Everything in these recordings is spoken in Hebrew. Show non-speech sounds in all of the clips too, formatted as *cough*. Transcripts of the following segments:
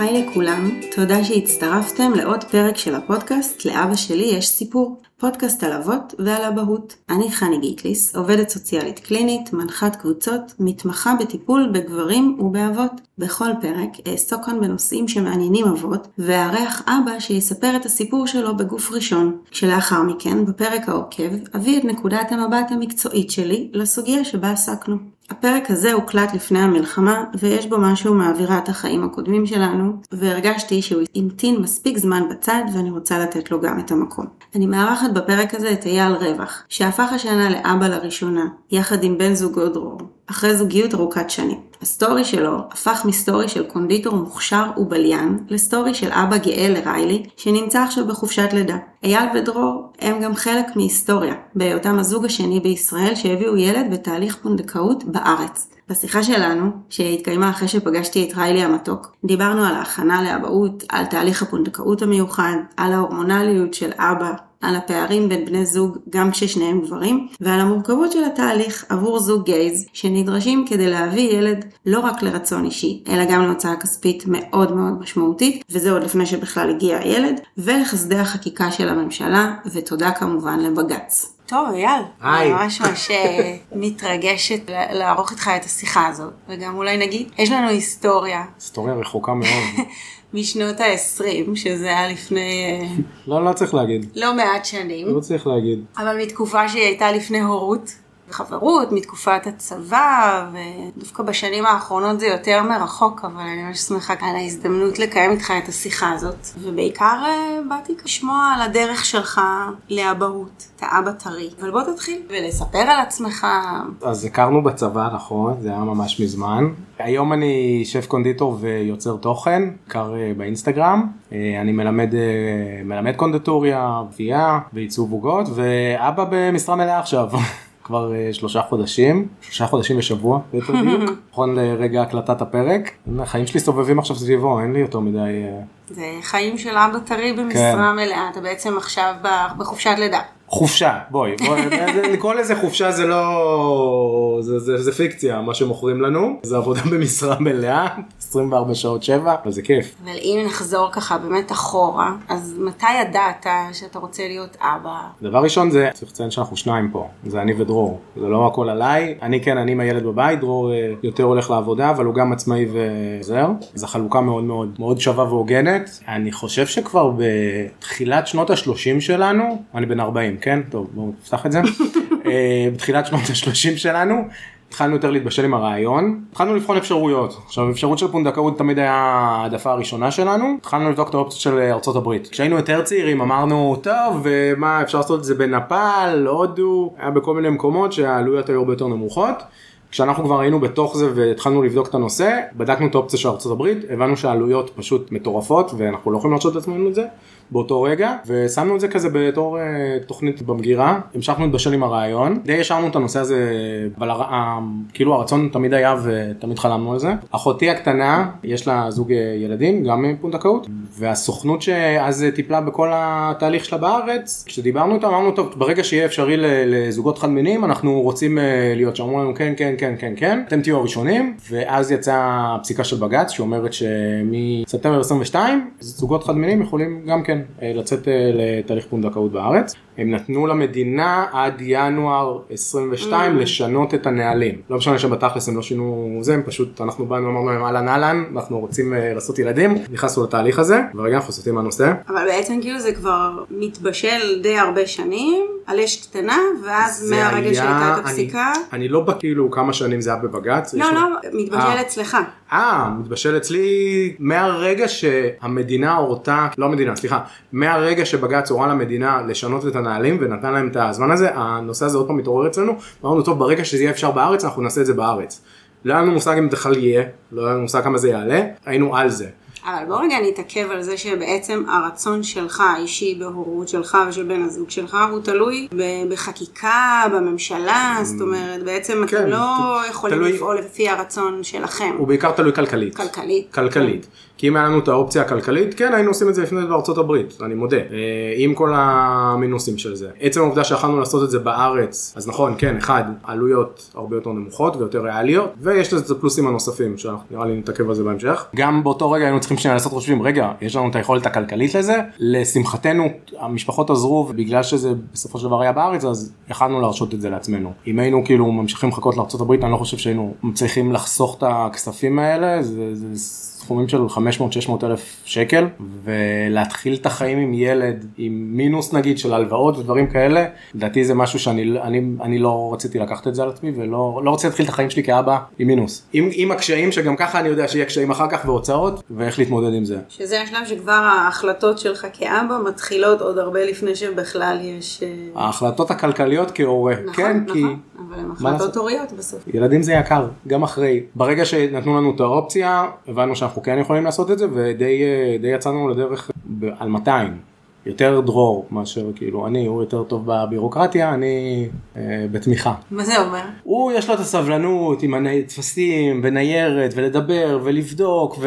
היי לכולם, תודה שהצטרפתם לעוד פרק של הפודקאסט "לאבא שלי יש סיפור", פודקאסט על אבות ועל אבהות. אני חני גיטליס, עובדת סוציאלית קלינית, מנחת קבוצות, מתמחה בטיפול בגברים ובאבות. בכל פרק אעסוק כאן בנושאים שמעניינים אבות, ואארח אבא שיספר את הסיפור שלו בגוף ראשון. כשלאחר מכן, בפרק העוקב, אביא את נקודת המבט המקצועית שלי לסוגיה שבה עסקנו. הפרק הזה הוקלט לפני המלחמה, ויש בו משהו מאווירת החיים הקודמים שלנו, והרגשתי שהוא המתין מספיק זמן בצד, ואני רוצה לתת לו גם את המקום. אני מארחת בפרק הזה את אייל רווח, שהפך השנה לאבא לראשונה, יחד עם בן זוגו דרור, אחרי זוגיות ארוכת שנים. ה story שלו הפך מ story של קונדיטור מוכשר ובליין, ל story של אבא גאה לריילי, שנמצא עכשיו בחופשת לידה. אייל ודרור הם גם חלק מהיסטוריה, בהיותם הזוג השני בישראל שהביאו ילד בתהליך פונדקאות בארץ. בשיחה שלנו, שהתקיימה אחרי שפגשתי את ריילי המתוק, דיברנו על ההכנה לאבהות, על תהליך הפונדקאות המיוחד, על ההורמונליות של אבא, על הפערים בין בני זוג גם כששניהם גברים, ועל המורכבות של התהליך עבור זוג גייז שנדרשים כדי להביא ילד לא רק לרצון אישי, אלא גם להוצאה כספית מאוד מאוד משמעותית, וזה עוד לפני שבכלל הגיע הילד, ולחסדי החקיקה של הממשלה, ותודה כמובן לבג"ץ. טוב, אייל. אני ממש ממש אה, מתרגשת לערוך איתך את השיחה הזאת, וגם אולי נגיד, יש לנו היסטוריה היסטוריה רחוקה מאוד. *laughs* משנות ה-20, שזה היה לפני אה, לא, לא צריך להגיד. לא מעט שנים. לא צריך להגיד. אבל מתקופה שהיא הייתה לפני הורות וחברות, מתקופת הצבא, ודווקא בשנים האחרונות זה יותר מרחוק, אבל אני ממש שמחה על ההזדמנות לקיים איתך את השיחה הזאת. ובעיקר אה, באתי לשמוע על הדרך שלך לאבהות, אתה אבא טרי. אבל בוא תתחיל ולספר על עצמך. אז הכרנו בצבא, נכון, זה היה ממש מזמן. היום אני שף קונדיטור ויוצר תוכן, בעיקר אה, באינסטגרם. אה, אני מלמד, מלמד קונדיטוריה, אבייה ועיצוב עוגות, ואבא במשרה מלאה עכשיו. *laughs* כבר אה, שלושה חודשים, שלושה חודשים ושבוע ליתר דיוק, *laughs* נכון לרגע הקלטת הפרק. החיים שלי סובבים עכשיו סביבו, אין לי יותר מדי... אה, זה חיים של אבא טרי במשרה כן. מלאה, אתה בעצם עכשיו בחופשת לידה. חופשה, בואי, בואי, לקרוא לזה חופשה זה לא, זה, זה, זה פיקציה מה שמוכרים לנו, זה עבודה במשרה מלאה, 24 שעות 7, אבל זה כיף. אבל אם נחזור ככה באמת אחורה, אז מתי ידעת שאתה רוצה להיות אבא? דבר ראשון זה, צריך לציין שאנחנו שניים פה, זה אני ודרור, זה לא הכל עליי, אני כן, אני עם הילד בבית, דרור אה, יותר הולך לעבודה, אבל הוא גם עצמאי ועוזר, זו חלוקה מאוד מאוד מאוד שווה והוגנת, אני חושב שכבר בתחילת שנות ה-30 שלנו, אני בן 40, כן? טוב, בואו נפתח את זה. *laughs* אה, בתחילת שנות ה-30 שלנו, התחלנו יותר להתבשל עם הרעיון, התחלנו לבחון אפשרויות. עכשיו אפשרות של פונדקאות תמיד היה העדפה הראשונה שלנו, התחלנו לבדוק את האופציות של ארצות הברית. כשהיינו יותר צעירים אמרנו, טוב, ומה אפשר לעשות את זה בנפאל, הודו, היה בכל מיני מקומות שהעלויות היו הרבה יותר נמוכות. כשאנחנו כבר היינו בתוך זה והתחלנו לבדוק את הנושא, בדקנו את האופציה של הברית, הבנו שהעלויות פשוט מטורפות ואנחנו לא יכולים להרשות לעצמנו את זה באותו רגע, ושמנו את זה כזה בתור אה, תוכנית במגירה, המשכנו להתבשל עם הרעיון, די השארנו את הנושא הזה, אבל הר... כאילו הרצון תמיד היה ותמיד חלמנו על זה. אחותי הקטנה, יש לה זוג אה, ילדים, גם פונדקאות, והסוכנות שאז טיפלה בכל התהליך שלה בארץ, כשדיברנו איתה אמרנו טוב, ברגע שיהיה אפשרי לזוגות חד מיניים אנחנו רוצים אה, להיות שם, אמרו לנו כן כן כן כן כן, אתם תהיו הראשונים, ואז יצאה הפסיקה של בג"ץ שאומרת שמספטמבר 22 זוגות חד מיניים יכולים גם כן אה, לצאת אה, לתהליך פונדקאות בארץ. הם נתנו למדינה עד ינואר 22 Mm. לשנות את הנהלים. לא משנה שבתכלס הם לא שינו זה, הם פשוט, אנחנו באנו אמרנו להם אהלן אהלן, אנחנו רוצים אה, לעשות ילדים, נכנסנו לתהליך הזה, ורגע אנחנו סוטים מהנושא. אבל בעצם כאילו זה כבר מתבשל די הרבה שנים, על אש קטנה, ואז מהרגע היה- שהייתה את אני- הפסיקה, אני לא בכאילו כמה שנים זה היה בבג"ץ. לא, לא, מתבשל אה. אצלך. אה, מתבשל אצלי מהרגע שהמדינה הורתה, לא המדינה, סליחה, מהרגע שבג"ץ הורה למדינה לשנות את הנהלים ונתן להם את הזמן הזה, הנושא הזה עוד פעם מתעורר אצלנו, ואמרנו טוב, ברגע שזה יהיה אפשר בארץ, אנחנו נעשה את זה בארץ. לא היה לנו מושג אם בכלל יהיה, לא היה לנו מושג כמה זה יעלה, היינו על זה. אבל בוא רגע נתעכב על זה שבעצם הרצון שלך האישי בהורות שלך ושל בן הזוג שלך הוא תלוי בחקיקה, בממשלה, זאת אומרת בעצם אתם כן, לא ת- יכולים תלוי- לפעול לפי הרצון שלכם, הוא בעיקר תלוי כלכלית. כלכלית. כלכלית. כי אם היה לנו את האופציה הכלכלית, כן היינו עושים את זה לפני בארצות הברית, אני מודה, אה, עם כל המינוסים של זה. עצם העובדה שיכלנו לעשות את זה בארץ, אז נכון, כן, אחד, עלויות הרבה יותר נמוכות ויותר ריאליות, ויש לזה את הפלוסים הנוספים, שנראה לי נתעכב על זה בהמשך. גם באותו רגע היינו צריכים שנייה לעשות חושבים, רגע, יש לנו את היכולת הכלכלית לזה, לשמחתנו המשפחות עזרו ובגלל שזה בסופו של דבר היה בארץ אז יכלנו להרשות את זה לעצמנו. אם היינו כאילו ממשיכים לחכות לארה"ב אני לא חושב שהיינו מצליחים לחסוך את הכספים האלה, זה, זה סכומים של 500-600 אלף שקל ולהתחיל את החיים עם ילד עם מינוס נגיד של הלוואות ודברים כאלה, לדעתי זה משהו שאני אני, אני לא רציתי לקחת את זה על עצמי ולא לא רוצה להתחיל את החיים שלי כאבא עם מינוס. עם, עם הקשיים שגם ככה אני יודע שיהיה קשיים אחר כך והוצאות ואיך להתמודד עם זה. שזה השלב שכבר ההחלטות שלך כאבא מתחילות עוד הרבה לפני שבכלל יש... אה, ההחלטות הכלכליות כהורה, נכון, כן, נכון, כי... אבל הן החלטות הוריות בסוף. ילדים זה יקר, גם אחרי. ברגע שנתנו לנו את האופציה, הבנו שאנחנו כן יכולים לעשות את זה, ודי אה, יצאנו לדרך ב- על 200. יותר דרור מאשר כאילו אני, הוא יותר טוב בבירוקרטיה, אני אה, בתמיכה. מה זה אומר? הוא יש לו את הסבלנות עם הטפסים וניירת ולדבר ולבדוק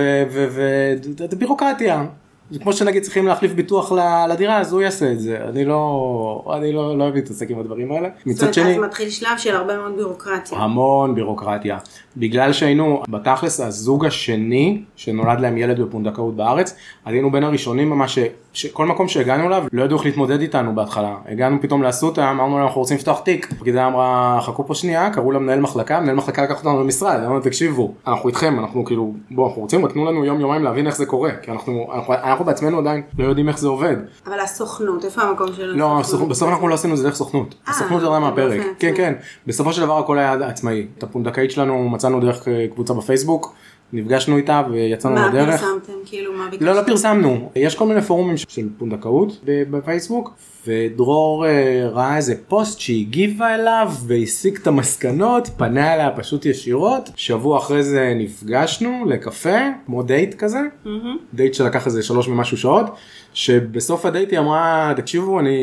ואת הבירוקרטיה. זה כמו שנגיד צריכים להחליף ביטוח לדירה אז הוא יעשה את זה אני לא אני לא לא אוהב להתעסק עם הדברים האלה. מצד שני אז מתחיל שלב של הרבה מאוד בירוקרטיה. המון בירוקרטיה בגלל שהיינו בתכלס הזוג השני שנולד להם ילד בפונדקאות בארץ אז היינו בין הראשונים ממש שכל מקום שהגענו אליו לא ידעו איך להתמודד איתנו בהתחלה הגענו פתאום לאסותא אמרנו להם אנחנו רוצים לפתוח תיק הפקידה אמרה חכו פה שנייה קראו למנהל מחלקה מנהל מחלקה לקח אותנו למשרד אמרנו תקשיבו אנחנו איתכם אנחנו כאילו בוא אנחנו רוצים רק תנו לנו יום יומיים להבין איך זה קורה כי אנחנו אנחנו, אנחנו בעצמנו עדיין לא יודעים איך זה עובד אבל הסוכנות, איפה המקום של לא, הסוכנות? בסוף אנחנו לא עשינו את זה דרך סוכנות. אה, הסוכנות ירדה מהפרק. באופן כן. כן. בסופו של דבר הכל היה עצמאי. את הפונדקאית שלנו מצאנו דרך אה, קבוצה בפייסבוק, נפגשנו איתה ויצאנו מה לדרך. פרסמתם? כאילו, מה ביקשתם? לא, לא פרסמנו. יש כל מיני פורומים של פונדקאות בפייסבוק, ודרור אה, ראה איזה פוסט שהגיבה אליו והסיק את המסקנות, פנה אליה פשוט ישירות. שבוע אחרי זה נפגשנו לקפה, כמו דייט כזה. מהמם. דייט שלקח איזה שלוש ומשהו שעות, שבסוף הדייט היא אמרה, תקשיבו, אני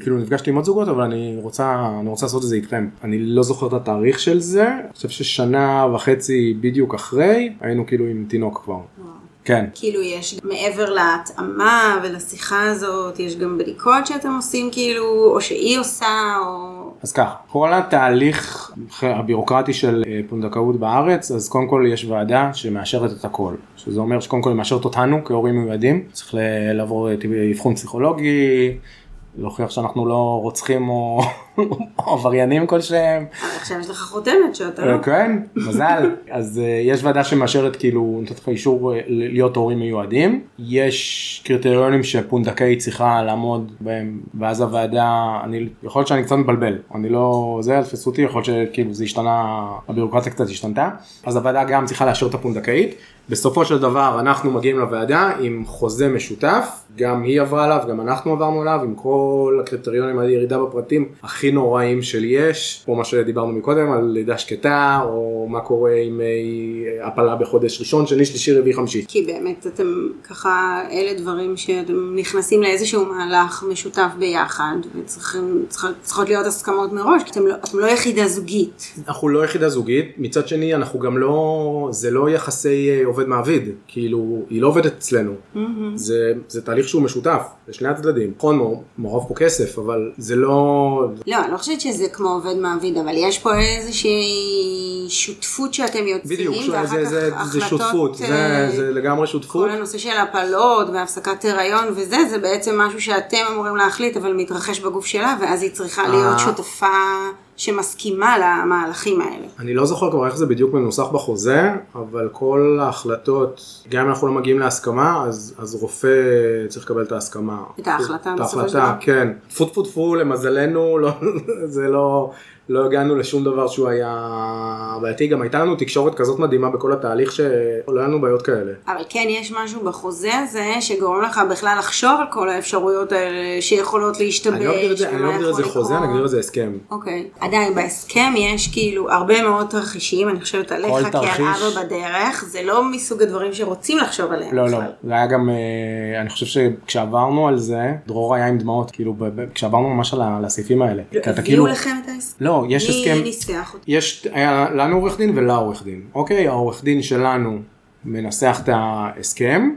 כאילו נפגשתי עם עוד זוגות, אבל אני רוצה, אני רוצה לעשות את זה איתכם. אני לא זוכר את התאריך של זה, אני חושב ששנה וחצי בדיוק אחרי, היינו כאילו עם תינוק כבר. כן. כאילו יש מעבר להתאמה ולשיחה הזאת, יש גם בדיקות שאתם עושים כאילו, או שהיא עושה, או... אז ככה, כל התהליך הבירוקרטי של אה, פונדקאות בארץ, אז קודם כל יש ועדה שמאשרת את הכל. שזה אומר שקודם כל היא מאשרת אותנו כהורים מיועדים, צריך לעבור אה, אבחון פסיכולוגי, להוכיח שאנחנו לא רוצחים או עבריינים כלשהם. עכשיו יש לך חותמת שאתה לא... אה, כן, מזל. *laughs* אז אה, יש ועדה שמאשרת כאילו נותנת לך אישור אה, להיות הורים מיועדים. יש קריטריונים שפונדקאית צריכה לעמוד בהם, ואז הוועדה, אני, יכול להיות שאני קצת מבלבל, אני לא, זה, תפסו אותי, יכול להיות שכאילו זה השתנה, הביורוקרטיה קצת השתנתה. אז הוועדה גם צריכה לאשר את הפונדקאית. בסופו של דבר אנחנו מגיעים לוועדה עם חוזה משותף, גם היא עברה עליו, גם אנחנו עברנו עליו, עם כל הקריטריונים על ירידה בפרטים הכי נוראים של יש, כמו מה שדיברנו מקודם על לידה שקטה, או מה קורה עם אה, הפלה בחודש ראשון, שני, שלישי, רביעי, חמישי. כי באמת אתם ככה, אלה דברים שאתם נכנסים לאיזשהו מהלך משותף ביחד, וצריכות להיות הסכמות מראש, כי אתם לא, אתם לא יחידה זוגית. אנחנו לא יחידה זוגית, מצד שני אנחנו גם לא, זה לא יחסי אה, עובד מעביד, כאילו היא לא עובדת אצלנו, זה, זה תהליך שהוא משותף לשני הצדדים, נכון מעורב פה כסף, אבל זה לא, לא, אני לא חושבת שזה כמו עובד מעביד, אבל יש פה איזושהי שותפות שאתם יוצאים, בדיוק, ואחר זה, כך זה, זה החלטות, שותפות, זה, אה, זה לגמרי שותפות. כל הנושא של הפלות והפסקת הריון וזה, זה בעצם משהו שאתם אמורים להחליט, אבל מתרחש בגוף שלה, ואז היא צריכה להיות אה. שותפה שמסכימה למהלכים האלה. אני לא זוכר כבר איך זה בדיוק מנוסח בחוזה, אבל כל ההחלטות, גם אם אנחנו לא מגיעים להסכמה, אז, אז רופא צריך לקבל את ההסכמה. את ההחלטה את בסופו של ההחלטה, דבר. כן. טפו טפו טפו, למזלנו, לא, *laughs* זה לא, לא הגענו לשום דבר שהוא היה בעייתי. גם הייתה לנו תקשורת כזאת מדהימה בכל התהליך, שלא היה לנו בעיות כאלה. אבל כן יש משהו בחוזה הזה שגורם לך בכלל לחשוב על כל האפשרויות האלה שיכולות להשתבש. אני לא אגדיר את זה, אני לא ומה אגדיר את זה חוזה. אני אגדיר את זה הסכם. אוקיי. עדיין בהסכם יש כאילו הרבה מאוד תרחישים, אני חושבת עליך כל כעל תרחיש- אבא בדרך, זה לא מסוג הדברים שרוצים לחשוב עליהם. לא, לא. זה היה גם, אה, אני חושב שכשעברנו על זה, דרור היה עם דמעות, כאילו, כשעברנו ממש על הסעיפים האלה. הביאו כאילו, לכם את ההסכם? לא, יש הסכם, מי ניסח אותו? יש, היה לנו עורך דין ולה עורך דין, אוקיי? העורך דין שלנו מנסח את ההסכם,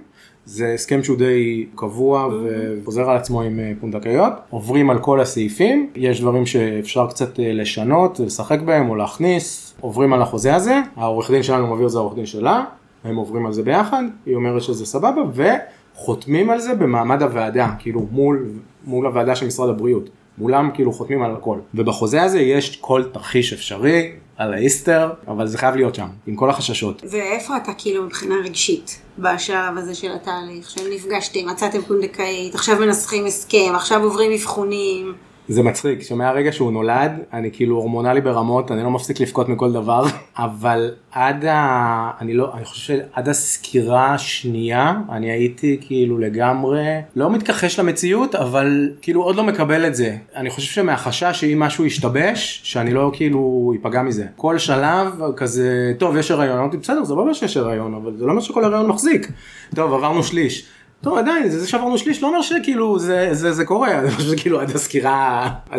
זה הסכם שהוא די קבוע וחוזר על עצמו עם אה, פונדקאיות, עוברים על כל הסעיפים, יש דברים שאפשר קצת אה, לשנות, לשחק בהם או להכניס, עוברים על החוזה הזה, העורך דין שלנו מעביר את זה לעורך דין שלה, הם עוברים על זה ביחד, היא אומרת שזה סבבה, וחותמים על זה במעמד הוועדה, כאילו מול, מול הוועדה של משרד הבריאות. מולם כאילו חותמים על הכל. ובחוזה הזה יש כל תרחיש אפשרי על האיסטר, אבל זה חייב להיות שם, עם כל החששות. ואיפה אתה כאילו מבחינה רגשית בשלב הזה של התהליך? שנפגשתם, מצאתם פונדקאית, עכשיו מנסחים הסכם, עכשיו עוברים אבחונים. זה מצחיק שמהרגע שהוא נולד אני כאילו הורמונלי ברמות אני לא מפסיק לבכות מכל דבר *laughs* אבל עד ה... אני לא אני חושב שעד הסקירה השנייה אני הייתי כאילו לגמרי לא מתכחש למציאות אבל כאילו עוד לא מקבל את זה. אני חושב שמהחשש שאם משהו ישתבש שאני לא כאילו ייפגע מזה. כל שלב כזה טוב יש הריון אמרתי בסדר זה לא שיש הריון אבל זה לא אומר שכל הריון מחזיק. טוב עברנו שליש. טוב עדיין זה שעברנו שליש לא אומר שכאילו זה זה זה קורה אני חושב שכאילו עד הסקירה אה,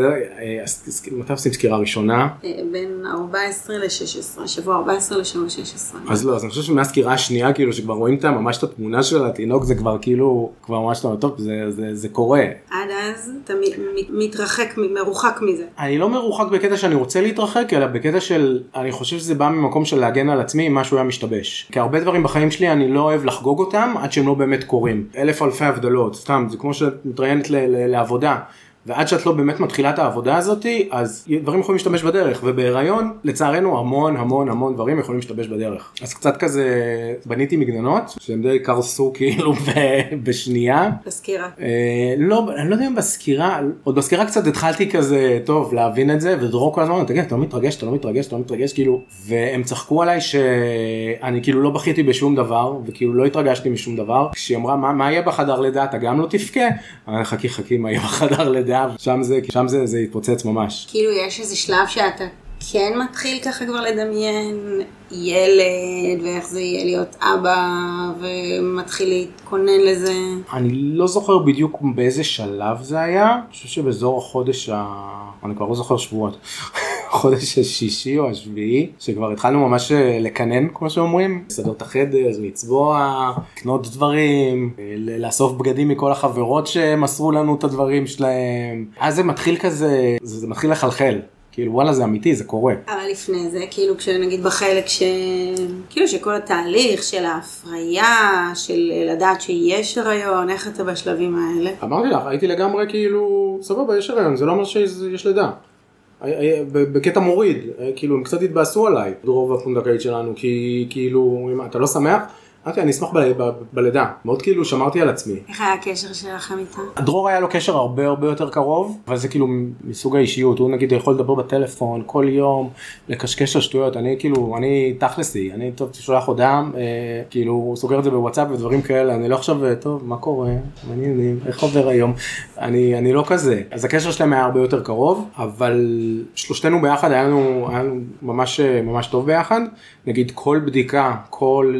מתי עושים סקירה ראשונה? אה, בין 14 ל-16 שבוע 14 לשבוע 16 אז לא אז אני חושב שמהסקירה השנייה כאילו שכבר רואים את ממש את התמונה של התינוק זה כבר כאילו כבר ממש טוב זה זה זה קורה. עד אז אתה מתרחק מרוחק מזה. אני לא מרוחק בקטע שאני רוצה להתרחק אלא בקטע של אני חושב שזה בא ממקום של להגן על עצמי אם משהו היה משתבש. כי הרבה דברים בחיים שלי אני לא אוהב לחגוג אותם עד שהם לא באמת קורים. אלף אלפי הבדלות, סתם, זה כמו שאת מתראיינת לעבודה. ועד שאת לא באמת מתחילה את העבודה הזאתי, אז דברים יכולים להשתמש בדרך, ובהיריון, לצערנו, המון המון המון דברים יכולים להשתבש בדרך. אז קצת כזה, בניתי מגננות, שהם די קרסו כאילו בשנייה. בסקירה. אה, לא, אני לא יודע אם בסקירה, עוד בסקירה קצת התחלתי כזה, טוב, להבין את זה, ודרור כל הזמן, תגיד, אתה לא מתרגש, אתה לא מתרגש, אתה לא מתרגש, כאילו, והם צחקו עליי שאני כאילו לא בכיתי בשום דבר, וכאילו לא התרגשתי משום דבר. כשהיא אמרה, מה, מה יהיה בחדר לידה, אתה גם לא תבכה? חכי חכי, מה יהיה בחדר לידה? דעה, שם זה, שם זה, זה התפוצץ ממש. כאילו יש איזה שלב שאתה כן מתחיל ככה כבר לדמיין ילד ואיך זה יהיה להיות אבא ומתחיל להתכונן לזה. אני לא זוכר בדיוק באיזה שלב זה היה, אני חושב שבאזור החודש ה... אני כבר לא זוכר שבועות. חודש השישי או השביעי, שכבר התחלנו ממש אה, לקנן כמו שאומרים, לסדר את החדר, לצבוע, לקנות דברים, אה, לאסוף בגדים מכל החברות שמסרו לנו את הדברים שלהם. אז זה מתחיל כזה, זה מתחיל לחלחל. כאילו וואלה זה אמיתי זה קורה. אבל לפני זה כאילו כשנגיד בחלק ש... כאילו שכל התהליך של ההפריה של לדעת שיש הריון איך אתה בשלבים האלה. אמרתי לך הייתי לגמרי כאילו סבבה יש הריון זה לא אומר שיש לידה. בקטע מוריד, כאילו הם קצת התבאסו עליי, דרור והפונדקאית שלנו, כי כאילו, אתה לא שמח, אמרתי, אני אשמח בלידה, מאוד כאילו שמרתי על עצמי. איך היה הקשר שלכם איתה? דרור היה לו קשר הרבה הרבה יותר קרוב, אבל זה כאילו מסוג האישיות, הוא נגיד יכול לדבר בטלפון כל יום, לקשקש על שטויות, אני כאילו, אני תכלסי, אני טוב, שולח הודעה, אה, כאילו, הוא סוגר את זה בוואטסאפ ודברים כאלה, אני לא עכשיו, אה, טוב, מה קורה, מעניין, איך עובר היום, אני, אני לא כזה. אז הקשר שלהם היה הרבה יותר קרוב, אבל שלושתנו ביחד היה לנו, היה לנו ממש, ממש טוב ביחד, נגיד כל בדיקה, כל,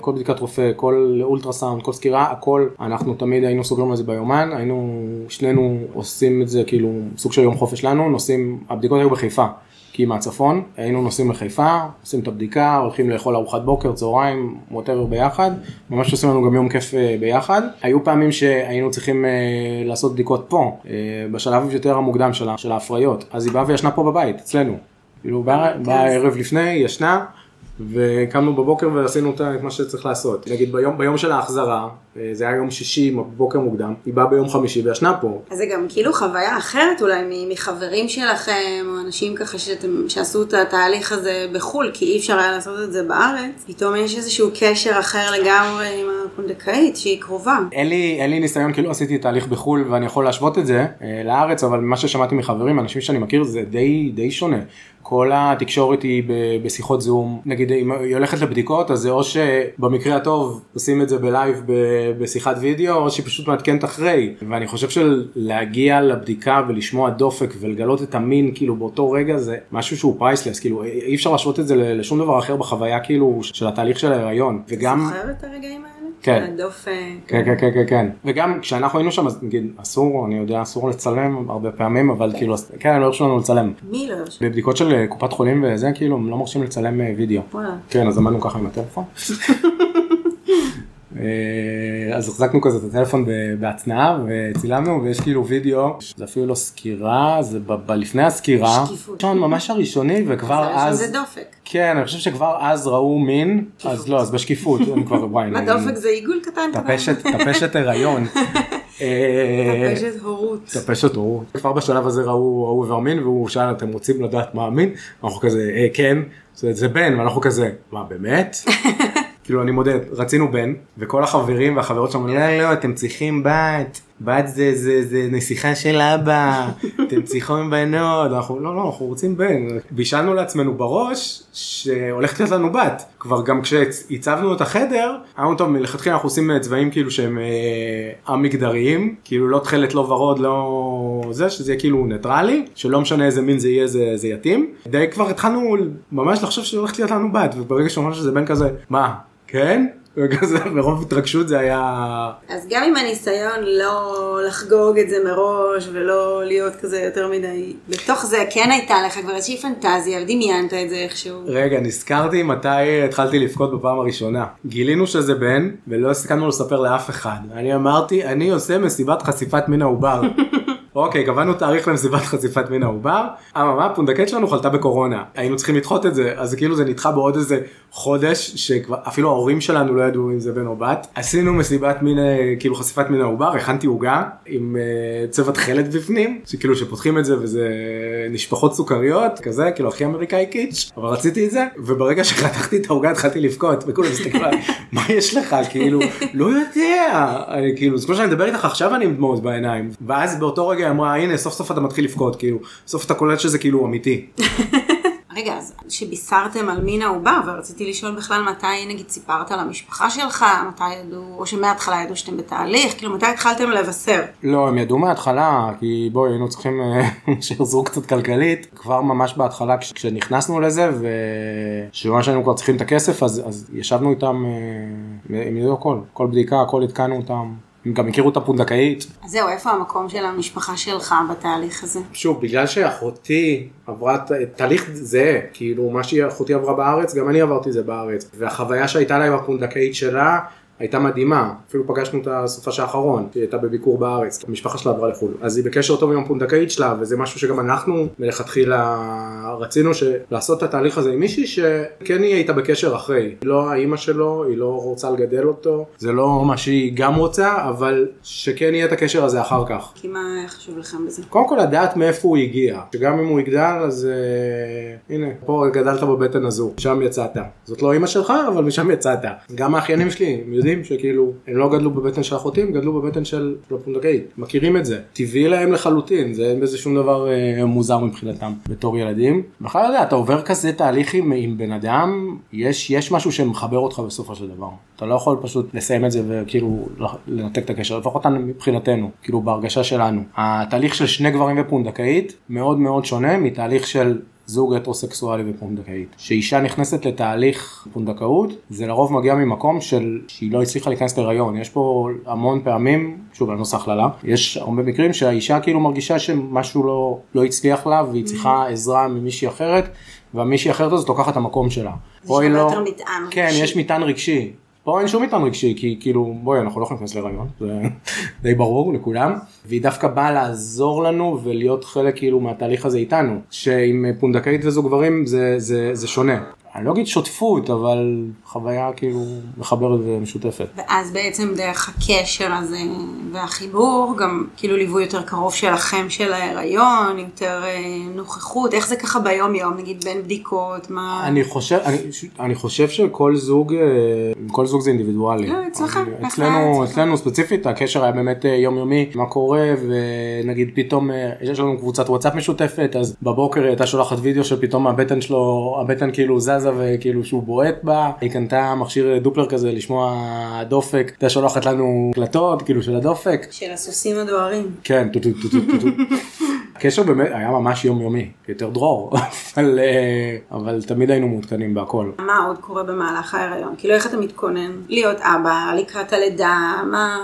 כל בדיקה בדיקת רופא, כל אולטרסאונד, כל סקירה, הכל, אנחנו תמיד היינו סוגרים על זה ביומן, היינו, שנינו עושים את זה כאילו סוג של יום חופש לנו, נוסעים, הבדיקות היו בחיפה. כי מהצפון, היינו נוסעים לחיפה, עושים את הבדיקה, הולכים לאכול ארוחת בוקר, צהריים, ווטאבר ביחד, ממש עושים לנו גם יום כיף אה, ביחד. היו פעמים שהיינו צריכים אה, לעשות בדיקות פה, אה, בשלב יותר המוקדם של ההפריות, אז היא באה וישנה פה בבית, אצלנו. כאילו באה ערב לפני, ישנה. וקמנו בבוקר ועשינו את מה שצריך לעשות. נגיד ביום, ביום של ההחזרה, אה, זה היה יום שישי בבוקר מוקדם, היא באה ביום חמישי וישנה פה. אז זה גם כאילו חוויה אחרת אולי מחברים שלכם, או אנשים ככה שאתם, שעשו את התהליך הזה בחו"ל, כי אי אפשר היה לעשות את זה בארץ, פתאום יש איזשהו קשר אחר לגמרי עם הפונדקאית שהיא קרובה. אין לי, אין לי ניסיון, כאילו עשיתי תהליך בחו"ל ואני יכול להשוות את זה אה, לארץ, אבל מה ששמעתי מחברים, אנשים שאני מכיר, זה די, די שונה. כל התקשורת היא בשיחות זום, נגיד אם היא הולכת לבדיקות אז זה או שבמקרה הטוב עושים את זה בלייב בשיחת וידאו או שהיא פשוט מעדכנת אחרי ואני חושב שלהגיע לבדיקה ולשמוע דופק ולגלות את המין כאילו באותו רגע זה משהו שהוא priceless כאילו אי אפשר להשוות את זה לשום דבר אחר בחוויה כאילו של התהליך של ההיריון וגם. זוכר את הרגעים האלה? כן. הדופק. כן, כן, כן, כן, כן. וגם כשאנחנו היינו שם, אז נגיד, אסור, אני יודע, אסור לצלם הרבה פעמים, אבל כן. כאילו, כן, לא הרשו לנו לצלם. מי לא הרשו? בבדיקות של אה, קופת חולים וזה, כאילו, הם לא מרשים לצלם אה, וידאו. וואלה. כן, אז עמדנו ככה עם הטלפון. *laughs* אה, אז החזקנו כזה את הטלפון בהצנעה וצילמנו ויש כאילו וידאו, זה אפילו לא סקירה, זה לפני הסקירה, שקיפות, ממש הראשוני וכבר אז, זה דופק, כן, אני חושב שכבר אז ראו מין, אז לא, אז בשקיפות, אני כבר, וואי, מה דופק זה עיגול קטן. טפשת, טפשת הריון. *laughs* אה, טפשת הורות. טפשת הורות. כבר בשלב הזה ראו ראו איבר מין והוא שאל אתם רוצים לדעת מה המין? אנחנו כזה אה, כן, זה, זה בן ואנחנו כזה מה באמת? *laughs* כאילו אני מודה רצינו בן וכל החברים והחברות שלנו לא לא אתם צריכים בת בת זה זה זה נסיכה של אבא *laughs* אתם צריכים בנות אנחנו לא לא אנחנו רוצים בן. בישלנו לעצמנו בראש שהולכת להיות לנו בת. כבר גם כשהצבנו את החדר אמרנו טוב מלכתחילה אנחנו עושים צבעים כאילו שהם אה, א-מגדריים כאילו לא תכלת לא ורוד לא זה שזה יהיה כאילו ניטרלי שלא משנה איזה מין זה יהיה זה, זה יתאים. די כבר התחלנו ממש לחשוב שהולכת להיות לנו בת וברגע שאמרנו שזה בן כזה מה כן מרוב התרגשות זה היה אז גם עם הניסיון לא לחגוג את זה מראש ולא להיות כזה יותר מדי, בתוך זה כן הייתה לך כבר איזושהי פנטזיה ודמיינת את זה איכשהו. רגע נזכרתי מתי התחלתי לבכות בפעם הראשונה גילינו שזה בן ולא הסכמנו לספר לאף אחד אני אמרתי אני עושה מסיבת חשיפת מין העובר. *laughs* אוקיי קבענו תאריך למסיבת חשיפת מין העובר. אממה הפונדקית שלנו חלתה בקורונה. היינו צריכים לדחות את זה. אז כאילו זה נדחה בעוד איזה חודש שכבר אפילו ההורים שלנו לא ידעו אם זה בן או בת. עשינו מסיבת מין אה, כאילו חשיפת מין העובר הכנתי עוגה עם אה, צבע תכלת בפנים שכאילו שפותחים את זה וזה נשפחות סוכריות כזה כאילו הכי אמריקאי קיץ' אבל רציתי את זה וברגע שחתכתי את העוגה התחלתי לבכות וכולם מסתכלים עליי מה יש לך? כאילו לא יודע. אני, כאילו זה כמו שאני מדבר איתך עכשיו אני עם דמעות בעיניים. ואז באותו רגע היא אמרה הנה סוף סוף אתה מתחיל לבכות כאילו. סוף אתה קולט שזה כאילו אמיתי. *laughs* רגע, אז שבישרתם על מין העובר, ורציתי לשאול בכלל מתי נגיד סיפרת למשפחה שלך, מתי ידעו, או שמההתחלה ידעו שאתם בתהליך, כאילו מתי התחלתם לבשר? לא הם ידעו מההתחלה כי בואי היינו צריכים אה, *laughs* שיעזרו קצת כלכלית. כבר ממש בהתחלה כש- כשנכנסנו לזה ושממש היינו כבר צריכים את הכסף אז, אז ישבנו איתם אה, הם ידעו הכל כל בדיקה הכל עדכנו אותם הם גם הכירו את הפונדקאית אז זהו, איפה המקום של המשפחה שלך בתהליך הזה? שוב, בגלל שאחותי עברה תהליך זהה, כאילו מה שאחותי עברה בארץ, גם אני עברתי זה בארץ. והחוויה שהייתה לה עם הפונדקאית שלה, הייתה מדהימה. אפילו פגשנו אותה סופש האחרון, היא הייתה בביקור בארץ. המשפחה שלה עברה לחו"ל. אז היא בקשר טוב עם הפונדקאית שלה, וזה משהו שגם אנחנו מלכתחילה רצינו ש- לעשות את התהליך הזה עם מישהי שכן היא הייתה בקשר אחרי. היא לא האימא שלו, היא לא רוצה לגדל אותו, זה לא מה שהיא גם רוצה, אבל שכן יהיה את הקשר הזה אחר כך. כי מה חשוב לכם בזה? קודם כל לדעת מאיפה הוא הגיע, שגם אם הוא יגדל אז אה, הנה, פה גדלת בבטן הזו, שם יצאת. זאת לא אימא שלך, אבל משם יצאת. גם האחיינים שלי, הם יודעים שכאילו, הם לא גדלו בבטן של אחותי, הם גדלו בבטן של הפונדקאית. מכירים את זה. טבעי להם לחלוטין, זה אין בזה שום דבר אה, מוזר מבחינתם בתור ילדים. בכלל לא יודע, אתה עובר כזה תהליך עם, עם בן אדם, יש, יש משהו שמחבר אותך בסופו של דבר. אתה לא יכול פשוט לסיים את זה וכאילו לנתק את הקשר, לפחות מבחינתנו, כאילו בהרגשה שלנו. התהליך של שני גברים ופונדקאית מאוד מאוד שונה מתהליך של זוג הטרוסקסואלי ופונדקאית. שאישה נכנסת לתהליך פונדקאות, זה לרוב מגיע ממקום של שהיא לא הצליחה להיכנס להיריון. יש פה המון פעמים, שוב אני לא עושה הכללה, יש הרבה מקרים שהאישה כאילו מרגישה שמשהו לא, לא הצליח לה והיא צריכה עזרה ממישהי אחרת, והמישהי אחרת הזאת לוקחת את המקום שלה. היא שם לא- יותר מטען כן, רגשי. יש מטען רגשי. פה אין שום מטען רגשי, כי כאילו, בואי, אנחנו לא יכולים להיכנס להיריון, זה *laughs* די ברור לכולם, והיא דווקא באה לעזור לנו ולהיות חלק כאילו מהתהליך הזה איתנו, שעם פונדקאית וזוג גברים זה, זה, זה שונה. אני לא אגיד שותפות, אבל חוויה כאילו מחברת ומשותפת. ואז בעצם דרך הקשר הזה והחיבור, גם כאילו ליווי יותר קרוב שלכם של ההיריון, יותר אה, נוכחות, איך זה ככה ביום יום, נגיד בין בדיקות, מה... אני חושב, אני, אני חושב שכל זוג, אה, כל זוג זה אינדיבידואלי. לא, אצלכם, אני- איך אצלנו, אצלכם? אצלנו ספציפית, הקשר היה באמת אה, יומיומי, מה קורה, ונגיד פתאום, יש לנו קבוצת וואטסאפ משותפת, אז בבוקר הייתה שולחת וידאו שפתאום הבטן שלו, הבטן כאילו זזה וכאילו שהוא בועט בה, היא קנתה מכשיר דופלר כזה לשמוע דופק, הייתה שולחת לנו הקלטות כאילו של הדופק, של הסוסים הדוהרים. כן, טו טו טו טו טו טו. *laughs* הקשר באמת היה ממש יומיומי, יותר דרור, *laughs* אבל, אה, אבל תמיד היינו מעודכנים בהכל. מה עוד קורה במהלך ההיריון? כאילו איך אתה מתכונן להיות אבא לקראת הלידה? מה,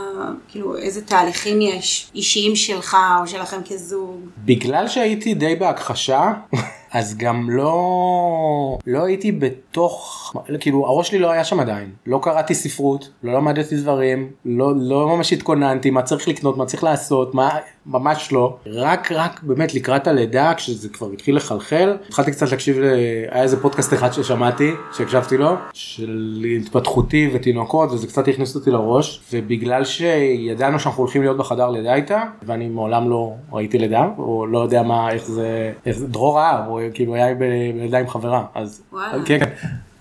כאילו איזה תהליכים יש אישיים שלך או שלכם כזוג? בגלל שהייתי די בהכחשה, אז גם לא, לא הייתי בתוך, כאילו הראש שלי לא היה שם עדיין. לא קראתי ספרות, לא למדתי דברים, לא, לא ממש התכוננתי, מה צריך לקנות, מה צריך לעשות, מה, ממש לא. רק רק באמת לקראת הלידה כשזה כבר התחיל לחלחל התחלתי קצת להקשיב ל... היה איזה פודקאסט אחד ששמעתי שהקשבתי לו של התפתחותי ותינוקות וזה קצת הכניס אותי לראש ובגלל שידענו שאנחנו הולכים להיות בחדר לידה איתה ואני מעולם לא ראיתי לידה או לא יודע מה איך זה איך זה דרור ראה הוא כאילו היה בלידה עם חברה אז וואלה. כן.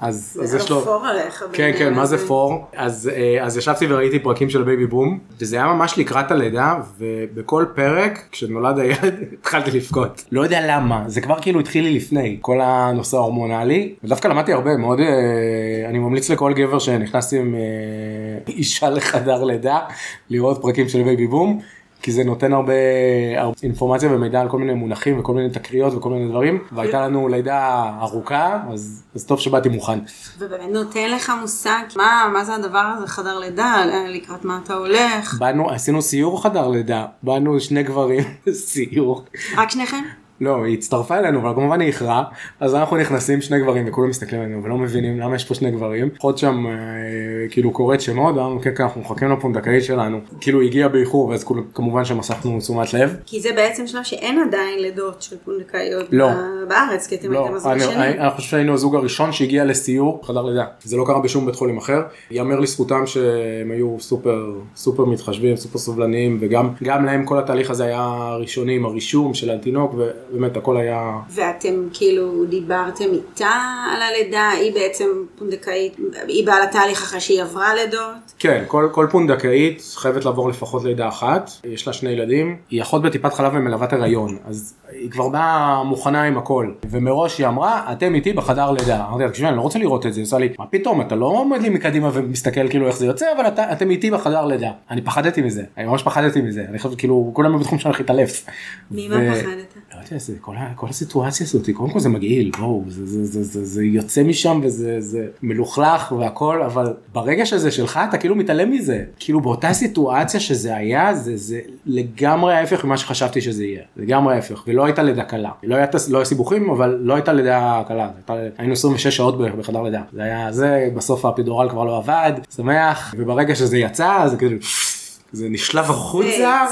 אז, אז יש לו, פור עליך. כן כן מה זה. פור אז אה, אז ישבתי וראיתי פרקים של בייבי בום וזה היה ממש לקראת הלידה ובכל פרק כשנולד הילד *laughs* התחלתי לבכות לא יודע למה זה כבר כאילו התחיל לי לפני כל הנושא ההורמונלי ודווקא למדתי הרבה מאוד אה, אני ממליץ לכל גבר שנכנס עם אה, *laughs* אישה לחדר לידה לראות פרקים של בייבי בום. כי זה נותן הרבה, הרבה אינפורמציה ומידע על כל מיני מונחים וכל מיני תקריות וכל מיני דברים והייתה לנו לידה ארוכה אז, אז טוב שבאתי מוכן. ובאמת נותן לך מושג מה, מה זה הדבר הזה חדר לידה, לקראת מה אתה הולך. באנו, עשינו סיור חדר לידה, באנו שני גברים *laughs* סיור. רק שניכם? לא, היא הצטרפה אלינו, אבל כמובן היא איחרה, אז אנחנו נכנסים שני גברים וכולם מסתכלים עלינו ולא מבינים למה יש פה שני גברים. אחות שם אה, כאילו קוראת שמות, ואמרנו כן כן אנחנו מחכים לפונדקאית שלנו. כאילו היא הגיעה באיחור ואז כמובן שמסכנו תשומת לב. כי זה בעצם שלב שאין עדיין לידות של פונדקאיות לא. בארץ, כי אתם לא, הייתם הזוג השני. אני, חושב שהיינו הזוג הראשון שהגיע לסיור חדר לידה. זה לא קרה בשום בית חולים אחר. ייאמר לזכותם שהם היו סופר סופר מתחשבים, סופר סובלניים, וגם גם להם כל התהליך הזה היה ראשוני עם הרישום של התינוק, ובאמת הכל היה... ואתם כאילו דיברתם איתה על הלידה, היא בעצם פונדקאית, היא באה לתהליך אחרי שהיא עברה לידות. כן, כל, כל פונדקאית חייבת לעבור לפחות לידה אחת, יש לה שני ילדים, היא אחות בטיפת חלב ומלוות הריון, אז היא כבר באה מוכנה עם הכל, ומראש היא אמרה, אתם איתי בחדר לידה. אמרתי לה, תקשיבי, אני לא רוצה לראות את זה, היא עושה לי, מה פתאום, אתה לא עומד לי מקדימה ומסתכל כאילו איך זה יוצא, אבל אתה, אתם איתי בחדר לידה. אני פחדתי מזה, אני ממש פחדתי מזה, אני חושב, כאילו, כולם בתחום שאני הולך להתעלף. ממה ו- פחדת? לא יודע, זה, כל, ה, כל הסיטואציה הזאת, קודם כל זה מגעיל, בואו, זה, זה, זה, זה, זה יוצא משם וזה זה מלוכלך והכל, אבל ברגע שזה שלך אתה כאילו מתעלם מזה. כאילו באותה סיטואציה שזה היה, זה, זה לגמרי ההפך ממה שחשבתי שזה יהיה. לגמרי ההפך, ולא הייתה לידה קלה. לא היה, לא היה סיבוכים, אבל לא הייתה לידה קלה. הייתה, היינו 26 שעות בחדר לידה. זה היה, זה, בסוף האפידורל כבר לא עבד, שמח, וברגע שזה יצא, זה כאילו, זה נשלף החוצה.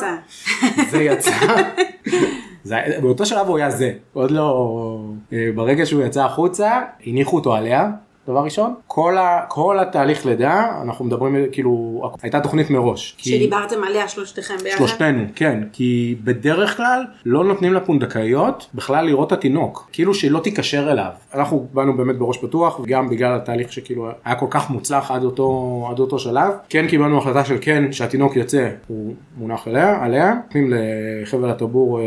זה יצא. *laughs* זה, באותו שלב הוא היה זה, עוד לא, אה, ברגע שהוא יצא החוצה, הניחו אותו עליה, דבר ראשון, כל, ה, כל התהליך לידה, אנחנו מדברים כאילו, הייתה תוכנית מראש. כי- שדיברתם עליה שלושתכם ביחד? שלושתנו, כן, כי בדרך כלל לא נותנים לפונדקאיות בכלל לראות את התינוק, כאילו שלא תיקשר אליו. אנחנו באנו באמת בראש פתוח, גם בגלל התהליך שכאילו היה כל כך מוצלח עד אותו, עד אותו שלב. כן קיבלנו החלטה של כן, שהתינוק יוצא, הוא מונח עליה, עליה, נותנים לחבל הטבור אה,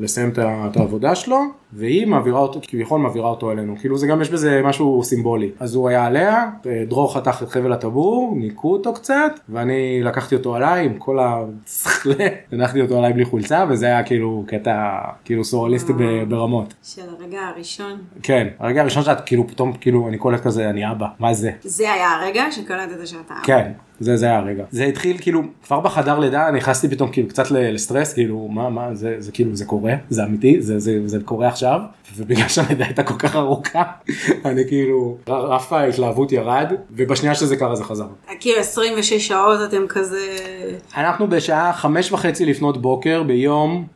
לסיים את העבודה שלו, והיא מעבירה אותו, כביכול מעבירה אותו אלינו, כאילו זה גם יש בזה משהו סימבולי. אז הוא היה עליה, דרור חתך את חבל הטבור, ניקו אותו קצת, ואני לקחתי אותו עליי עם כל השכלה, *laughs* הנחתי אותו עליי בלי חולצה, וזה היה כאילו קטע כאילו סוריאליסטי ב- ברמות. של הרגע הראשון. כן, הרגע הראשון שאת כאילו פתאום כאילו אני קולט כזה אני אבא, מה זה? זה היה הרגע שקלטת שאתה אבא. כן. זה זה היה הרגע. זה התחיל כאילו כבר בחדר לידה נכנסתי פתאום כאילו קצת לסטרס כאילו מה מה זה זה כאילו זה קורה זה אמיתי זה זה זה קורה עכשיו ובגלל שהלידה הייתה כל כך ארוכה *laughs* אני כאילו רף ההתלהבות ירד ובשנייה שזה קרה זה חזר. כאילו 26 שעות אתם כזה... אנחנו בשעה חמש וחצי לפנות בוקר ביום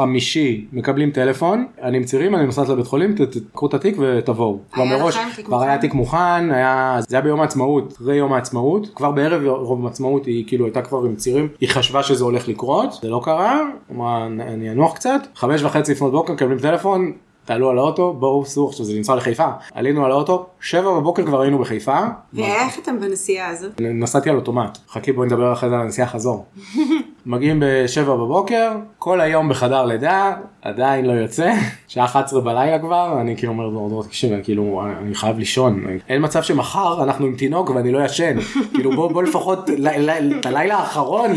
חמישי מקבלים טלפון אני עם צירים אני נוסעת לבית חולים תקחו את התיק ותבואו. כבר מראש כבר? היה תיק מוכן היה זה היה ביום העצמאות אחרי יום העצמאות כבר בערב יום העצמאות היא כאילו הייתה כבר עם צירים היא חשבה שזה הולך לקרות זה לא קרה אמרה אני אנוח קצת חמש וחצי לפנות בוקר מקבלים טלפון. תעלו על האוטו בואו סעו עכשיו זה נמצא לחיפה עלינו על האוטו שבע בבוקר כבר היינו בחיפה ואיך אתם בנסיעה הזאת? נסעתי על אוטומט. חכי בואי נדבר אחרי זה על הנסיעה חזור. *laughs* מגיעים בשבע בבוקר, כל היום בחדר לידה, עדיין לא יוצא, שעה 11 בלילה כבר, אני כאילו אומר לו, דור, תקשיב, כאילו, אני חייב לישון. אין מצב שמחר אנחנו עם תינוק ואני לא ישן. כאילו בוא, בוא לפחות, את הלילה האחרון,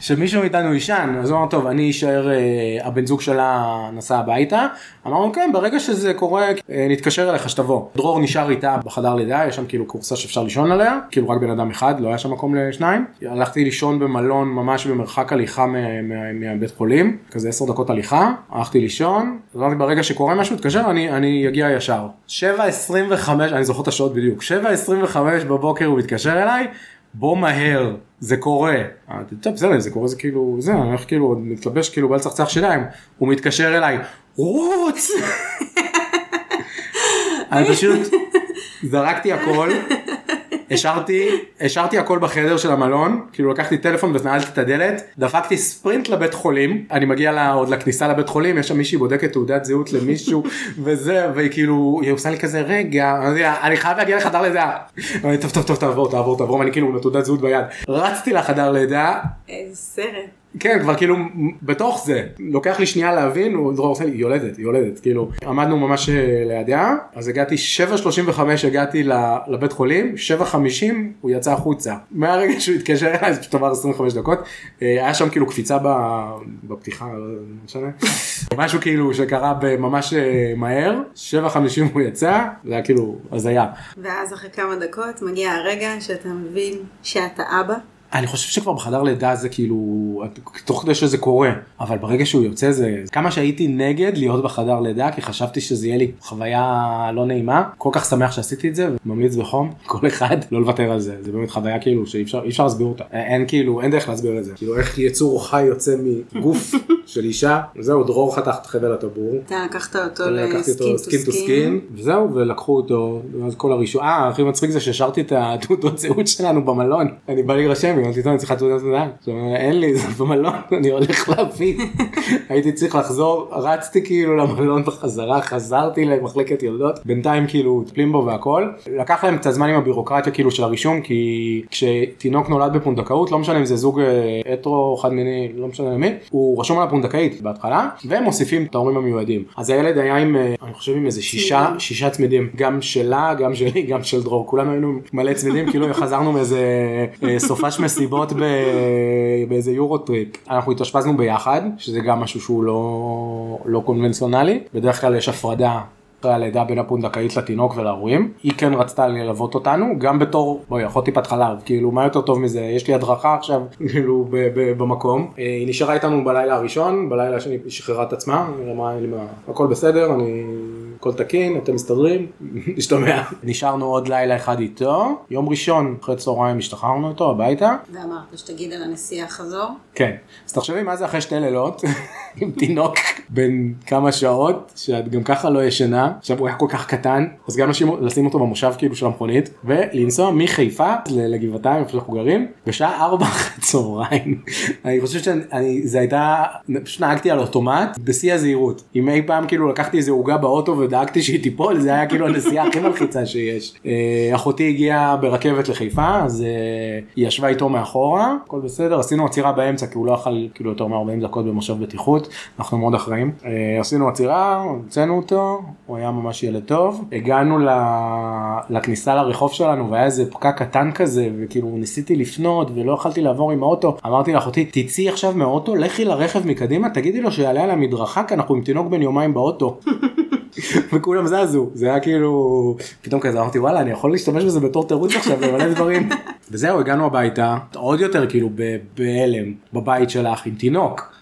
שמישהו מאיתנו יישן. אז הוא אמר, טוב, אני אשאר, אה, הבן זוג שלה נסע הביתה. אמרנו, כן, ברגע שזה קורה, אה, נתקשר אליך שתבוא. דרור נשאר איתה בחדר לידה, יש שם כאילו קורסה שאפשר לישון עליה, כאילו רק בן אדם אחד, לא היה שם מקום לשניים. הלכתי לישון במלון ממש במרחק הליכה מהבית חולים, כזה עשר דקות הליכה, הלכתי לישון, אמרתי ברגע שקורה משהו, תתקשר, אני, אני אגיע ישר. 7.25, אני זוכר את השעות בדיוק, 7.25 בבוקר הוא מתקשר אליי, בוא מהר, זה קורה. טוב, בסדר, זה קורה, זה כאילו, זה, אני הולך כאילו, מתלבש כאילו בא לצחצח שיניים, הוא מתקשר אליי, רוץ! *laughs* אני פשוט זרקתי הכל, השארתי, השארתי הכל בחדר של המלון, כאילו לקחתי טלפון ונעלתי את הדלת, דפקתי ספרינט לבית חולים, אני מגיע לה, עוד לכניסה לבית חולים, יש שם מישהי בודקת תעודת זהות למישהו *laughs* וזה, והיא כאילו, היא עושה לי כזה רגע, אני, אני חייב להגיע לחדר לידה. טוב טוב טוב תעבור תעבור תעבור, ואני כאילו עם התעודת זהות ביד, רצתי לחדר לידה, איזה סרט. כן כבר כאילו בתוך זה לוקח לי שנייה להבין הוא דרור עושה לי יולדת יולדת כאילו עמדנו ממש אה, לידיה אז הגעתי 7:35 הגעתי לבית חולים 7:50 הוא יצא החוצה מהרגע שהוא התקשר אליי זה פשוט עבר 25 דקות אה, היה שם כאילו קפיצה בפתיחה לא משנה משהו כאילו שקרה ממש אה, מהר 7:50 הוא יצא זה היה כאילו הזיה. ואז אחרי כמה דקות מגיע הרגע שאתה מבין שאתה אבא. אני חושב שכבר בחדר לידה זה כאילו תוך כדי שזה קורה אבל ברגע שהוא יוצא זה כמה שהייתי נגד להיות בחדר לידה כי חשבתי שזה יהיה לי חוויה לא נעימה כל כך שמח שעשיתי את זה וממליץ בחום כל אחד לא לוותר על זה. זה באמת חוויה כאילו שאי אפשר, להסביר אותה. אין כאילו אין דרך להסביר את זה. כאילו איך יצור חי יוצא מגוף של אישה זהו דרור חתך את חבל הטבור. אתה לקחת אותו ל skin skin to skin. וזהו ולקחו אותו ואז כל הראשון אה הכי מצחיק זה שהשארתי את התעודות זהות שלנו במלון. אני בא להירשם אמרתי טוב אני צריך תעודת זהות. אין לי זה במלון *laughs* אני הולך להביא. *laughs* הייתי צריך לחזור רצתי כאילו למלון בחזרה חזרתי למחלקת יולדות. בינתיים כאילו מטפלים בו והכל. לקח להם קצת זמן עם הבירוקרטיה כאילו של הרישום כי כשתינוק נולד בפונדקאות לא משנה אם זה זוג אה, הטרו חד מיני לא משנה מי הוא רשום על הפונדקאית בהתחלה והם מוסיפים את ההורים המיועדים אז הילד היה עם אה, אני חושב עם איזה שישה. שישה צמידים גם שלה גם שלי גם של דרור כולנו היינו מלא צמידים כאילו *laughs* חזרנו מאיזה אה, סופש מסיבות ב... באיזה Euro trip אנחנו התאשפזנו ביחד שזה גם משהו שהוא לא לא קונבנציונלי בדרך כלל יש הפרדה. אחרי הלידה בין הפונדקאית לתינוק ולהורים היא כן רצתה ללוות אותנו גם בתור בואי אחות טיפת חלב כאילו מה יותר טוב מזה? יש לי הדרכה עכשיו *laughs* כאילו במקום. אה, היא נשארה איתנו בלילה הראשון בלילה השני היא שחררה את עצמה היא אמרה הכל בסדר אני הכל תקין אתם מסתדרים *laughs* נשתמע. נשארנו עוד לילה אחד איתו. יום ראשון אחרי צהריים השתחררנו איתו הביתה. ואמרת שתגיד על הנסיעה חזור. כן. אז תחשבי מה זה אחרי שתי לילות *laughs* עם תינוק בן כמה שעות שאת גם ככה לא ישנה. עכשיו הוא היה כל כך קטן אז גם לשים, לשים אותו במושב כאילו של המכונית ולנסוע מחיפה לגבעתיים איפה שאנחנו גרים בשעה ארבע אחרי צהריים *laughs* אני חושב שזה הייתה פשוט נהגתי על אוטומט בשיא הזהירות. אם אי פעם כאילו לקחתי איזה עוגה באוטו ודאגתי שהיא תיפול זה היה כאילו הנסיעה הכי מלחיצה שיש. אה, אחותי הגיעה ברכבת לחיפה אז אה, היא ישבה איתו מאחורה הכל בסדר עשינו עצירה באמצע כי הוא לא אכל כאילו יותר מ-40 דקות במושב בטיחות אנחנו מאוד אחראים. אה, עשינו עצירה הוצאנו אותו הוא היה ממש ילד טוב. הגענו ל... לכניסה לרחוב שלנו והיה איזה פקק קטן כזה וכאילו ניסיתי לפנות ולא יכלתי לעבור עם האוטו. אמרתי לאחותי תצאי עכשיו מהאוטו לכי לרכב מקדימה תגידי לו שיעלה על המדרכה כי אנחנו עם תינוק בן יומיים באוטו. *laughs* וכולם זזו. זה היה כאילו פתאום כזה אמרתי וואלה אני יכול להשתמש בזה בתור תירוץ עכשיו למלא דברים. *laughs* וזהו הגענו הביתה. עוד יותר כאילו בהלם בבית שלך עם תינוק.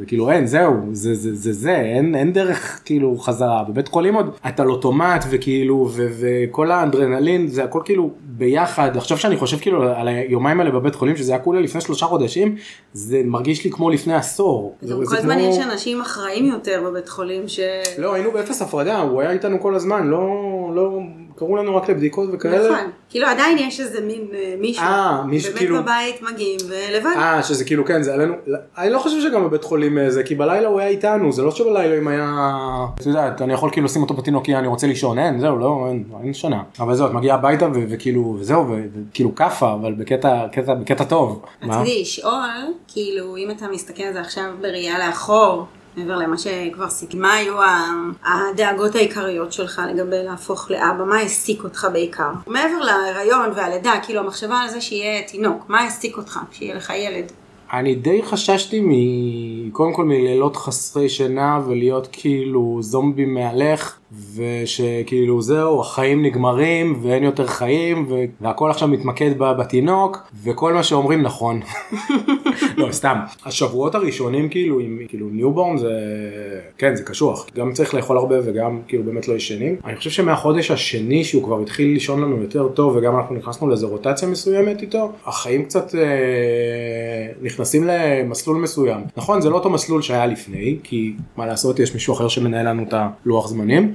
זה כאילו אין זהו זה זה זה זה אין אין דרך כאילו חזרה בבית חולים עוד אתה על אוטומט וכאילו ו, וכל האדרנלין זה הכל כאילו ביחד עכשיו שאני חושב כאילו על היומיים האלה בבית חולים שזה היה כולה לפני שלושה חודשים זה מרגיש לי כמו לפני עשור. זה- כל הזמן כמו- יש אנשים אחראים יותר בבית חולים ש... לא היינו באפס הפרדה הוא היה איתנו כל הזמן לא לא קראו לנו רק לבדיקות וכאלה. נכון. כאילו עדיין יש איזה מין אה, מישהו. אה, מישהו, באמת כאילו- בבית מגיעים ולבד. אה שזה כאילו כן זה עלינו אני לא חושב שגם בבית חולים אה, זה כי בלילה הוא היה איתנו זה לא שבלילה אם היה את יודעת אני יכול כאילו לשים אותו בתינוקיה אני רוצה לישון אין זהו לא אין, אין שנה אבל זהו את מגיעה הביתה ו- וכאילו וזהו ו- וכאילו כאפה אבל בקטע קטע בקטע טוב. רציתי לשאול, כאילו, אם אתה מסתכל על זה עכשיו בראייה לאחור, מעבר למה שכבר סיכם, מה היו הדאגות העיקריות שלך לגבי להפוך לאבא? מה העסיק אותך בעיקר? מעבר להיריון והלידה, כאילו המחשבה על זה שיהיה תינוק, מה העסיק אותך שיהיה לך ילד? אני די חששתי מ... קודם כל מלילות חסרי שינה ולהיות כאילו זומבי מהלך ושכאילו זהו החיים נגמרים ואין יותר חיים. והכל עכשיו מתמקד בתינוק וכל מה שאומרים נכון. *laughs* לא, סתם. השבועות הראשונים כאילו, עם כאילו newborn זה, כן, זה קשוח. גם צריך לאכול הרבה וגם כאילו באמת לא ישנים. אני חושב שמהחודש השני שהוא כבר התחיל לישון לנו יותר טוב וגם אנחנו נכנסנו לאיזו רוטציה מסוימת איתו, החיים קצת אה, נכנסים למסלול מסוים. נכון, זה לא אותו מסלול שהיה לפני, כי מה לעשות, יש מישהו אחר שמנהל לנו את הלוח זמנים,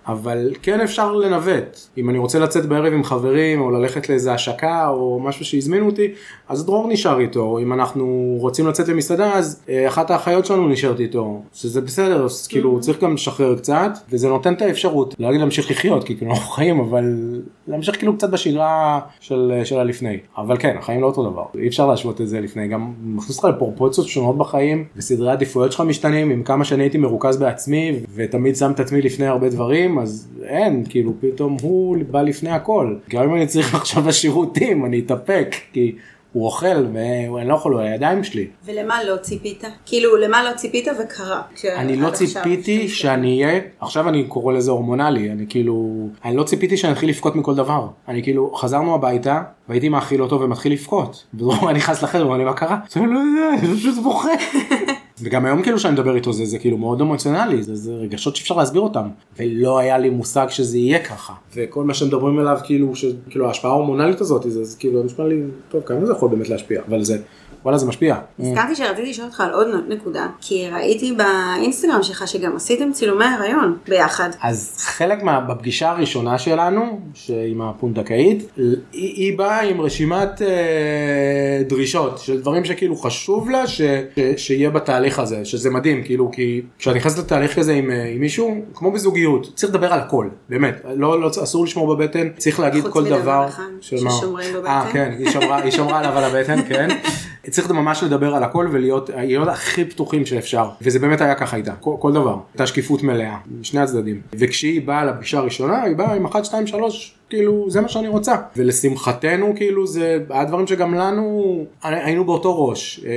אבל כן אפשר לנווט. אם אני רוצה לצאת בערב עם חברים, או ללכת לאיזה השקה, או משהו שהזמינו אותי, אז דרור נשאר איתו. אם אנחנו רוצים לצאת למסעדה, אז אה, אחת האחיות שלנו נשארת איתו. שזה בסדר, אז כאילו צריך גם לשחרר קצת, וזה נותן את האפשרות, לא להגיד להמשיך לחיות, כי כאילו *laughs* אנחנו חיים, אבל להמשיך כאילו קצת בשגרה של, של הלפני. אבל כן, החיים לא אותו דבר. אי אפשר להשוות את זה לפני. גם מכניס אותך לפרופורציות שונות בחיים, וסדרי העדיפויות שלך משתנים, עם כמה שאני הייתי מרוכז בעצמי, ותמיד שם את עצמי לפני הרבה דברים. אז אין, כאילו פתאום הוא בא לפני הכל. גם אם אני צריך *laughs* עכשיו בשירותים, אני אתאפק, כי הוא אוכל ואני לא יכול, הוא הידיים שלי. ולמה לא ציפית? כאילו, למה לא ציפית וקרה? אני לא ציפיתי שאני אהיה, עכשיו אני קורא לזה הורמונלי, אני כאילו, אני לא ציפיתי שאני אתחיל לבכות מכל דבר. אני כאילו, חזרנו הביתה, והייתי מאכיל אותו ומתחיל לבכות. ודרור *laughs* נכנס לחדר ואומר לי מה קרה? אני לא יודע, אני פשוט בוכה. *laughs* וגם היום כאילו שאני מדבר איתו זה, זה כאילו מאוד אמוציונלי, זה, זה רגשות שאפשר להסביר אותם. ולא היה לי מושג שזה יהיה ככה. וכל מה שמדברים עליו כאילו, שכאילו ההשפעה ההורמונלית הזאת, זה, זה כאילו נשמע לי, טוב כמה זה יכול באמת להשפיע, אבל זה וואלה זה משפיע. הזכרתי שרציתי לשאול אותך על עוד נקודה, כי ראיתי באינסטגרם שלך שגם עשיתם צילומי הריון ביחד. אז חלק מה... בפגישה הראשונה שלנו, עם הפונדקאית, היא, היא באה עם רשימת אה, דרישות של דברים שכאילו חשוב לה ש, ש, שיהיה בתהליך הזה, שזה מדהים, כאילו, כי כשאת נכנסת לתהליך כזה עם, אה, עם מישהו, כמו בזוגיות, צריך לדבר על הכל, באמת, לא, לא אסור לשמור בבטן, צריך להגיד כל דבר. חוץ מדבר אחד, ששומרים בבטן. אה כן, היא שמרה עליו על הבטן, כן. *laughs* צריך ממש לדבר על הכל ולהיות הכי פתוחים שאפשר. וזה באמת היה ככה איתה כל, כל דבר. הייתה שקיפות מלאה משני הצדדים. וכשהיא באה לפגישה הראשונה היא באה עם 1 2 3 כאילו זה מה שאני רוצה. ולשמחתנו כאילו זה היה דברים שגם לנו היינו באותו ראש. אה,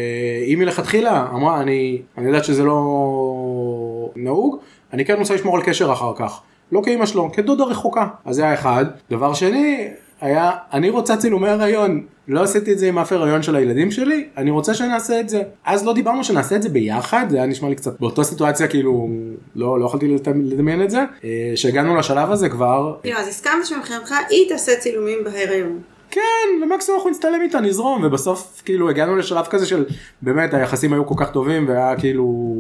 היא מלכתחילה אמרה אני אני יודעת שזה לא נהוג אני כן רוצה לשמור על קשר אחר כך. לא כאימא שלו כדודה רחוקה. אז זה היה אחד. דבר שני היה אני רוצה צילומי הריון לא עשיתי את זה עם אף הריון של הילדים שלי, אני רוצה שנעשה את זה. אז לא דיברנו שנעשה את זה ביחד, זה היה נשמע לי קצת באותה סיטואציה כאילו, לא, לא יכולתי לדמיין את זה. אה, שהגענו לשלב הזה כבר. כאילו, אז הסכמת שמבחינתך היא תעשה צילומים בהריון. כן, ומקסימום אנחנו נצטלם איתה, נזרום, ובסוף כאילו הגענו לשלב כזה של באמת היחסים היו כל כך טובים והיה כאילו,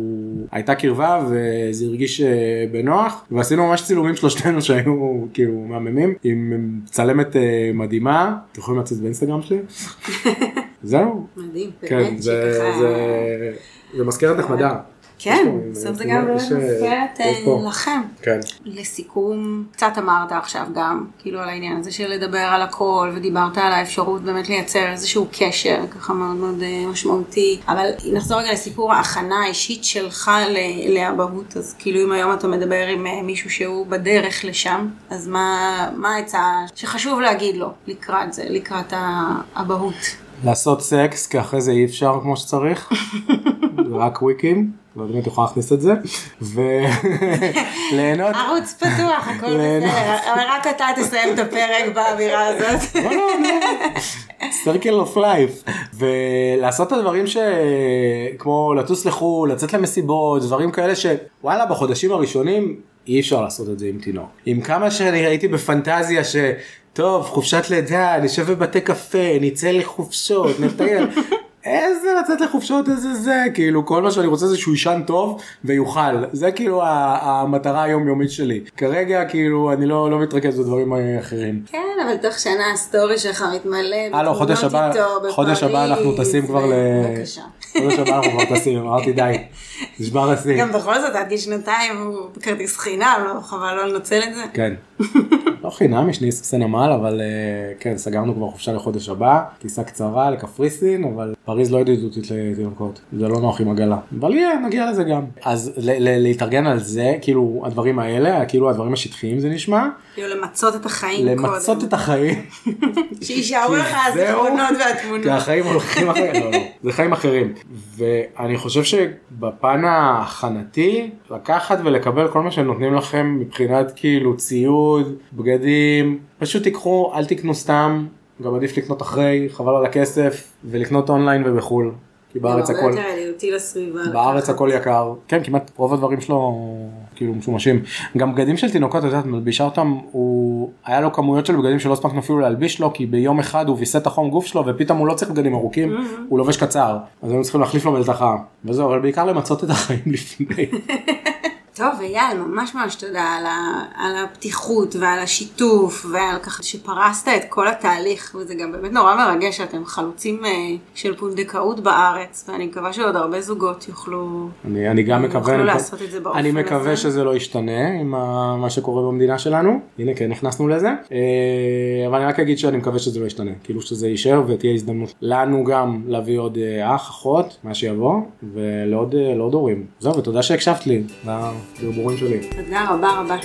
הייתה קרבה וזה הרגיש אה, בנוח, ועשינו ממש צילומים שלושתנו שהיו כאילו מהממים, עם צלמת אה, מדהימה, אתם יכולים לצאת באינסטגרם שלי? *laughs* זהו. מדהים, כן, זה, זה, זה מזכרת נחמדה. כן, בסוף זה גם באמת מופת לכם. כן. לסיכום, קצת אמרת עכשיו גם, כאילו על העניין הזה של לדבר על הכל, ודיברת על האפשרות באמת לייצר איזשהו קשר, ככה מאוד מאוד אה, משמעותי, אבל נחזור רגע לסיפור ההכנה האישית שלך לאבהות, אז כאילו אם היום אתה מדבר עם אה, מישהו שהוא בדרך לשם, אז מה העצה שחשוב להגיד לו לקראת זה, לקראת האבהות? לעשות סקס, כי אחרי זה אי אפשר כמו שצריך, *laughs* רק וויקים. לא יודע אם את יכולה להכניס את זה, וליהנות. *laughs* ערוץ פתוח, הכל בסדר, אבל רק אתה תסיים את הפרק באווירה הזאת. *laughs* לא, לא, לא, circle of life, ולעשות את הדברים שכמו לטוס לחו"ל, לצאת למסיבות, דברים כאלה שוואלה בחודשים הראשונים אי אפשר לעשות את זה עם תינוק. עם כמה שאני ראיתי בפנטזיה ש... טוב, חופשת לידה, נשב בבתי קפה, נצא לחופשות, נטייל. איזה לצאת לחופשות איזה זה כאילו כל מה שאני רוצה זה שהוא יישן טוב ויוכל זה כאילו המטרה היומיומית שלי כרגע כאילו אני לא לא מתרכז בדברים אחרים. כן אבל תוך שנה ה story שלך מתמלא אה לא חודש הבא חודש הבא אנחנו טסים כבר ל... חודש הבא אנחנו כבר טסים אמרתי די. *laughs* נשבר השיא. גם בכל זאת עד גיל שנתיים הוא בכרטיס חינם לא חבל לא לנצל את זה. כן. *laughs* לא חינם יש לי סוסי נמל אבל אה, כן סגרנו כבר חופשה לחודש הבא טיסה קצרה לקפריסין אבל פריז לא ידידותית לתינוקות זה לא נוח עם עגלה אבל יהיה נגיע לזה גם אז להתארגן על זה כאילו הדברים האלה כאילו הדברים השטחיים זה נשמע. כאילו למצות את החיים למצות את החיים. *laughs* שישארו לך הזיכרונות והתמונות. כי החיים הולכים אחרים, לא, לא, זה חיים אחרים. ואני חושב שבפן ההכנתי לקחת ולקבל כל מה שנותנים לכם מבחינת כאילו ציוד, בגדים, פשוט תיקחו, אל תקנו סתם, גם עדיף לקנות אחרי, חבל על הכסף, ולקנות אונליין ובחול. כי בארץ הרבה הכל, יותר ידידותי לסביבה. בארץ. הכל יקר, כן כמעט רוב הדברים שלו כאילו משומשים, גם בגדים של תינוקות, את יודעת, מלבישה אותם, הוא, היה לו כמויות של בגדים שלא הספקנו אפילו להלביש לו, כי ביום אחד הוא ויסת החום גוף שלו ופתאום הוא לא צריך בגדים ארוכים, הוא לובש קצר, אז היינו צריכים להחליף לו מלתחה, וזהו, אבל בעיקר למצות את החיים *laughs* לפני. *laughs* טוב, אייל, ממש ממש תודה על, ה, על הפתיחות ועל השיתוף ועל ככה שפרסת את כל התהליך, וזה גם באמת נורא מרגש שאתם חלוצים אה, של פונדקאות בארץ, ואני מקווה שעוד הרבה זוגות יוכלו, אני, אני גם מקווה, יוכלו אני, לעשות את זה באופן אני הזה. מקווה שזה לא ישתנה עם ה- מה שקורה במדינה שלנו, הנה כן נכנסנו לזה, אה, אבל אני רק אגיד שאני מקווה שזה לא ישתנה, כאילו שזה יישאר ותהיה הזדמנות לנו גם להביא עוד אה, אח, אחות, מה שיבוא, ולעוד אה, הורים. זהו, ותודה שהקשבת לי, ברבורים שלי. תודה רבה רבה.